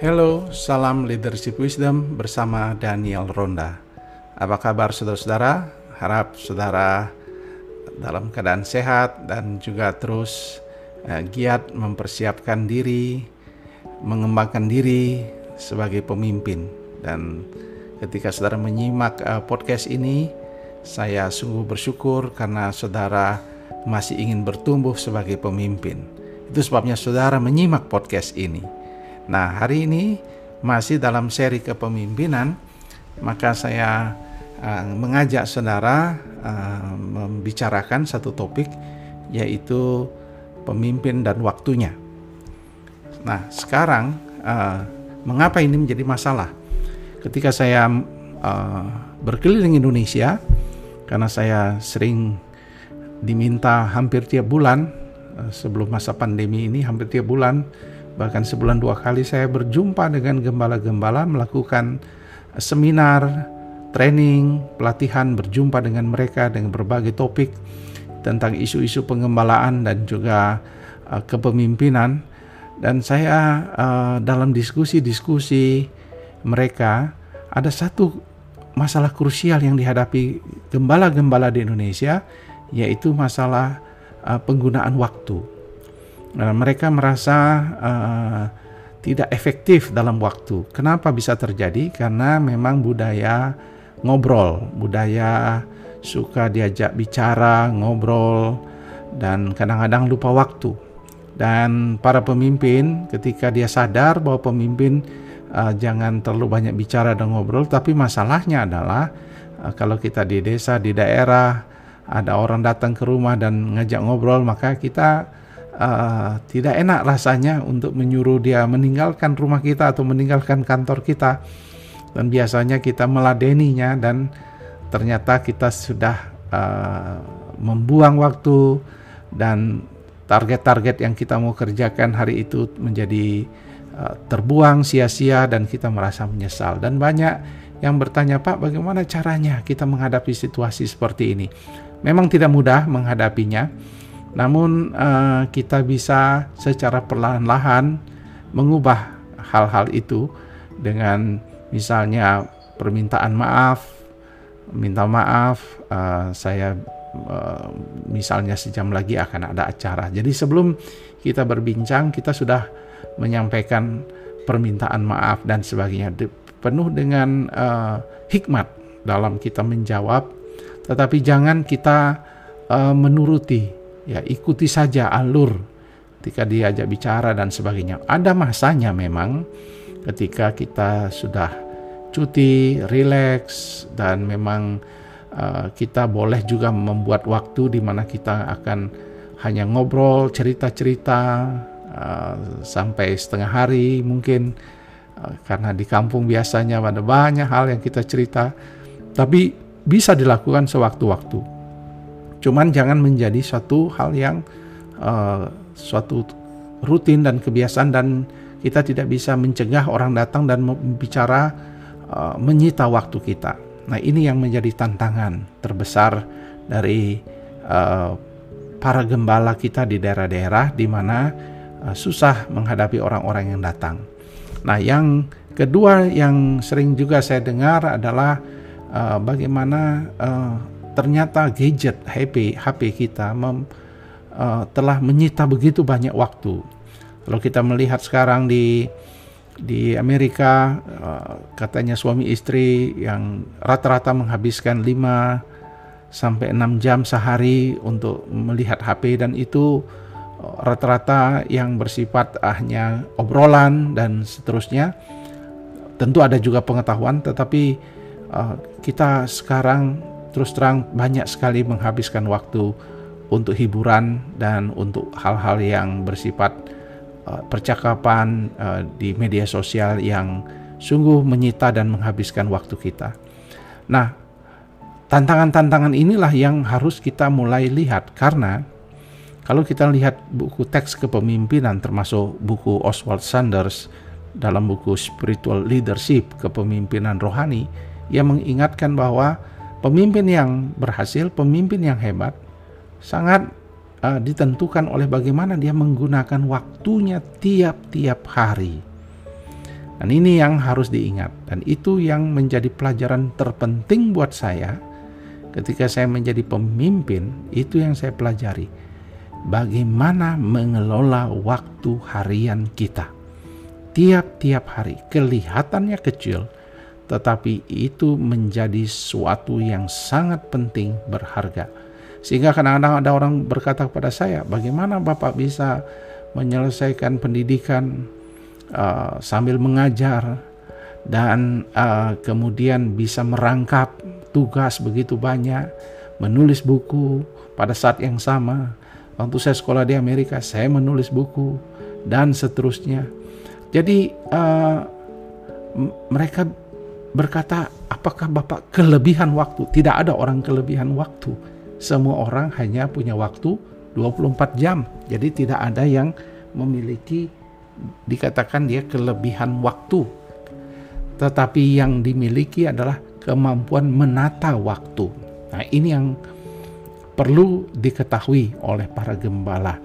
Hello, salam leadership wisdom bersama Daniel Ronda. Apa kabar saudara-saudara? Harap saudara dalam keadaan sehat dan juga terus uh, giat mempersiapkan diri, mengembangkan diri sebagai pemimpin. Dan ketika saudara menyimak uh, podcast ini, saya sungguh bersyukur karena saudara masih ingin bertumbuh sebagai pemimpin. Itu sebabnya saudara menyimak podcast ini Nah, hari ini masih dalam seri kepemimpinan, maka saya uh, mengajak saudara uh, membicarakan satu topik yaitu pemimpin dan waktunya. Nah, sekarang uh, mengapa ini menjadi masalah? Ketika saya uh, berkeliling Indonesia, karena saya sering diminta hampir tiap bulan sebelum masa pandemi ini hampir tiap bulan bahkan sebulan dua kali saya berjumpa dengan gembala-gembala melakukan seminar, training, pelatihan, berjumpa dengan mereka dengan berbagai topik tentang isu-isu pengembalaan dan juga uh, kepemimpinan. Dan saya uh, dalam diskusi-diskusi mereka ada satu masalah krusial yang dihadapi gembala-gembala di Indonesia yaitu masalah uh, penggunaan waktu uh, mereka merasa uh, tidak efektif dalam waktu. Kenapa bisa terjadi? Karena memang budaya ngobrol, budaya suka diajak bicara, ngobrol, dan kadang-kadang lupa waktu. Dan para pemimpin, ketika dia sadar bahwa pemimpin uh, jangan terlalu banyak bicara dan ngobrol, tapi masalahnya adalah uh, kalau kita di desa, di daerah, ada orang datang ke rumah dan ngajak ngobrol, maka kita uh, tidak enak rasanya untuk menyuruh dia meninggalkan rumah kita atau meninggalkan kantor kita. Dan biasanya kita meladeninya dan ternyata kita sudah uh, membuang waktu dan target-target yang kita mau kerjakan hari itu menjadi uh, terbuang sia-sia dan kita merasa menyesal. Dan banyak yang bertanya Pak bagaimana caranya kita menghadapi situasi seperti ini? Memang tidak mudah menghadapinya namun uh, kita bisa secara perlahan-lahan mengubah hal-hal itu dengan misalnya permintaan maaf, minta maaf, uh, saya uh, misalnya sejam lagi akan ada acara. Jadi sebelum kita berbincang kita sudah menyampaikan permintaan maaf dan sebagainya penuh dengan uh, hikmat dalam kita menjawab, tetapi jangan kita uh, menuruti ya ikuti saja alur ketika diajak bicara dan sebagainya. Ada masanya memang ketika kita sudah cuti, rileks dan memang uh, kita boleh juga membuat waktu di mana kita akan hanya ngobrol, cerita-cerita uh, sampai setengah hari mungkin uh, karena di kampung biasanya ada banyak hal yang kita cerita. Tapi bisa dilakukan sewaktu-waktu Cuman jangan menjadi suatu hal yang uh, suatu rutin dan kebiasaan dan kita tidak bisa mencegah orang datang dan bicara uh, menyita waktu kita. Nah ini yang menjadi tantangan terbesar dari uh, para gembala kita di daerah-daerah di mana uh, susah menghadapi orang-orang yang datang. Nah yang kedua yang sering juga saya dengar adalah uh, bagaimana uh, ternyata gadget HP HP kita mem, uh, telah menyita begitu banyak waktu. Kalau kita melihat sekarang di di Amerika uh, katanya suami istri yang rata-rata menghabiskan 5 sampai 6 jam sehari untuk melihat HP dan itu uh, rata-rata yang bersifat hanya obrolan dan seterusnya. Tentu ada juga pengetahuan tetapi uh, kita sekarang terus terang banyak sekali menghabiskan waktu untuk hiburan dan untuk hal-hal yang bersifat uh, percakapan uh, di media sosial yang sungguh menyita dan menghabiskan waktu kita. Nah, tantangan-tantangan inilah yang harus kita mulai lihat karena kalau kita lihat buku teks kepemimpinan termasuk buku Oswald Sanders dalam buku Spiritual Leadership kepemimpinan rohani yang mengingatkan bahwa Pemimpin yang berhasil, pemimpin yang hebat, sangat uh, ditentukan oleh bagaimana dia menggunakan waktunya tiap-tiap hari. Dan ini yang harus diingat dan itu yang menjadi pelajaran terpenting buat saya ketika saya menjadi pemimpin, itu yang saya pelajari. Bagaimana mengelola waktu harian kita. Tiap-tiap hari kelihatannya kecil, tetapi itu menjadi suatu yang sangat penting berharga. Sehingga kadang-kadang ada orang berkata kepada saya, bagaimana Bapak bisa menyelesaikan pendidikan uh, sambil mengajar dan uh, kemudian bisa merangkap tugas begitu banyak, menulis buku pada saat yang sama. Waktu saya sekolah di Amerika, saya menulis buku dan seterusnya. Jadi uh, mereka berkata, apakah Bapak kelebihan waktu? Tidak ada orang kelebihan waktu. Semua orang hanya punya waktu 24 jam. Jadi tidak ada yang memiliki dikatakan dia kelebihan waktu. Tetapi yang dimiliki adalah kemampuan menata waktu. Nah, ini yang perlu diketahui oleh para gembala,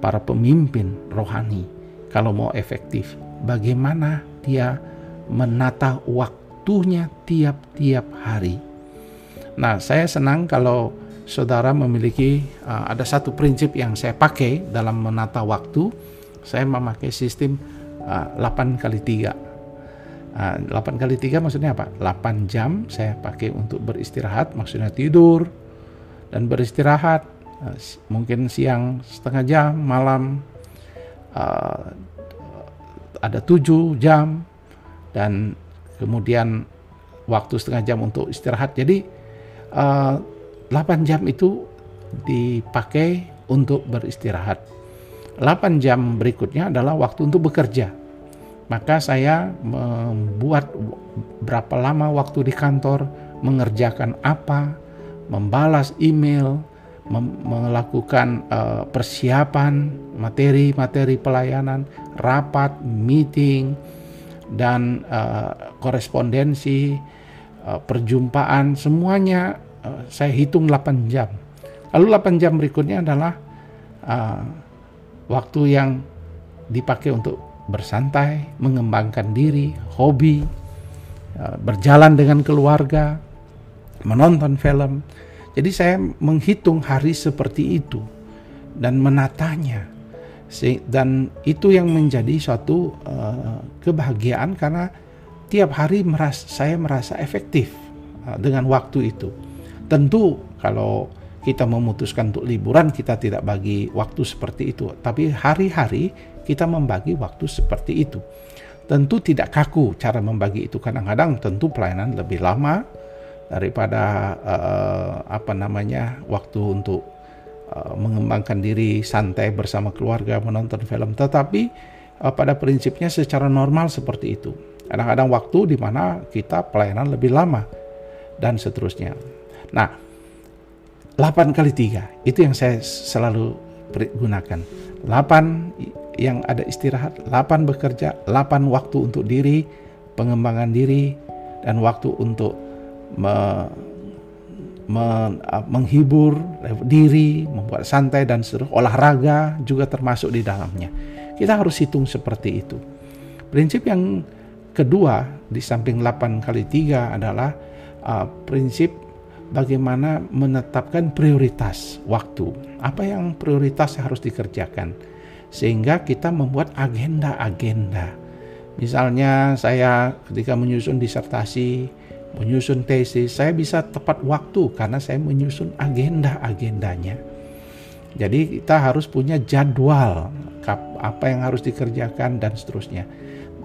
para pemimpin rohani kalau mau efektif. Bagaimana dia menata waktunya tiap-tiap hari. Nah, saya senang kalau saudara memiliki uh, ada satu prinsip yang saya pakai dalam menata waktu. Saya memakai sistem uh, 8 kali 3. Uh, 8 kali 3 maksudnya apa? 8 jam saya pakai untuk beristirahat, maksudnya tidur dan beristirahat. Uh, mungkin siang setengah jam, malam uh, ada 7 jam dan kemudian waktu setengah jam untuk istirahat. Jadi uh, 8 jam itu dipakai untuk beristirahat. 8 jam berikutnya adalah waktu untuk bekerja. Maka saya membuat berapa lama waktu di kantor, mengerjakan apa, membalas email, melakukan uh, persiapan materi-materi pelayanan, rapat, meeting, dan uh, korespondensi, uh, perjumpaan, semuanya Eh, saya hitung 8 jam. Lalu 8 jam berikutnya adalah uh, waktu yang dipakai untuk bersantai, mengembangkan diri, hobi, uh, berjalan dengan keluarga, menonton film. Jadi saya menghitung hari seperti itu dan menatanya. Dan itu yang menjadi suatu uh, kebahagiaan karena tiap hari merasa, saya merasa efektif uh, dengan waktu itu. Tentu kalau kita memutuskan untuk liburan kita tidak bagi waktu seperti itu, tapi hari-hari kita membagi waktu seperti itu. Tentu tidak kaku cara membagi itu. Kadang-kadang tentu pelayanan lebih lama daripada uh, apa namanya waktu untuk uh, mengembangkan diri santai bersama keluarga menonton film. Tetapi uh, pada prinsipnya secara normal seperti itu. Kadang-kadang waktu di mana kita pelayanan lebih lama dan seterusnya. Nah, 8 kali 3 itu yang saya selalu gunakan. 8 yang ada istirahat, 8 bekerja, 8 waktu untuk diri, pengembangan diri, dan waktu untuk me, menghibur diri, membuat santai dan seluruh olahraga juga termasuk di dalamnya. Kita harus hitung seperti itu. Prinsip yang kedua di samping 8 kali 3 adalah uh, prinsip bagaimana menetapkan prioritas waktu. Apa yang prioritas harus dikerjakan. Sehingga kita membuat agenda-agenda. Misalnya saya ketika menyusun disertasi, menyusun tesis, saya bisa tepat waktu karena saya menyusun agenda-agendanya. Jadi kita harus punya jadwal apa yang harus dikerjakan dan seterusnya.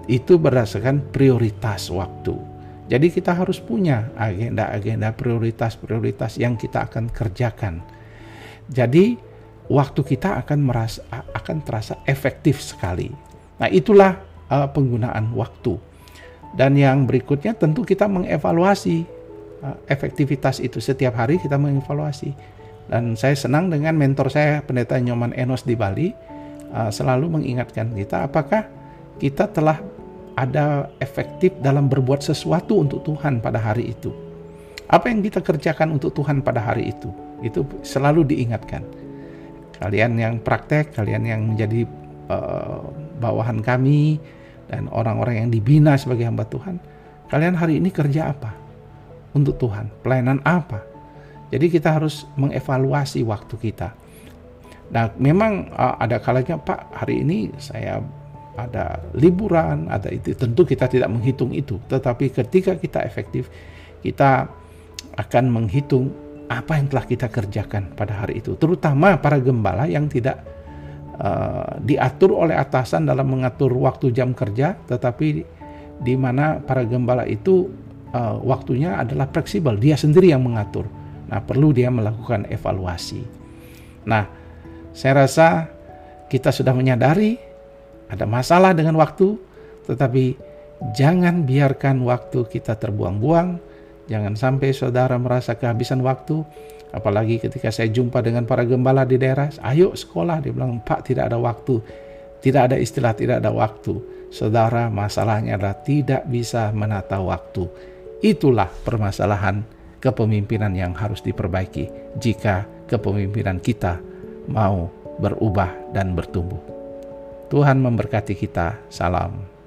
Itu berdasarkan prioritas waktu. Jadi kita harus punya agenda-agenda prioritas-prioritas yang kita akan kerjakan. Jadi waktu kita akan merasa akan terasa efektif sekali. Nah, itulah uh, penggunaan waktu. Dan yang berikutnya tentu kita mengevaluasi uh, efektivitas itu setiap hari kita mengevaluasi. Dan saya senang dengan mentor saya Pendeta Nyoman Enos di Bali uh, selalu mengingatkan kita apakah kita telah ada efektif dalam berbuat sesuatu untuk Tuhan pada hari itu. Apa yang kita kerjakan untuk Tuhan pada hari itu, itu selalu diingatkan. Kalian yang praktek, kalian yang menjadi uh, bawahan kami, dan orang-orang yang dibina sebagai hamba Tuhan, kalian hari ini kerja apa? Untuk Tuhan, pelayanan apa? Jadi kita harus mengevaluasi waktu kita. Nah, memang uh, ada kalanya Pak, hari ini saya ada liburan, ada itu. Tentu kita tidak menghitung itu, tetapi ketika kita efektif, kita akan menghitung apa yang telah kita kerjakan pada hari itu. Terutama para gembala yang tidak uh, diatur oleh atasan dalam mengatur waktu jam kerja, tetapi di mana para gembala itu uh, waktunya adalah fleksibel, dia sendiri yang mengatur. Nah, perlu dia melakukan evaluasi. Nah, saya rasa kita sudah menyadari ada masalah dengan waktu, tetapi jangan biarkan waktu kita terbuang-buang. Jangan sampai saudara merasa kehabisan waktu, apalagi ketika saya jumpa dengan para gembala di daerah, ayo sekolah, dia bilang, Pak tidak ada waktu, tidak ada istilah tidak ada waktu. Saudara, masalahnya adalah tidak bisa menata waktu. Itulah permasalahan kepemimpinan yang harus diperbaiki jika kepemimpinan kita mau berubah dan bertumbuh. Tuhan memberkati kita. Salam.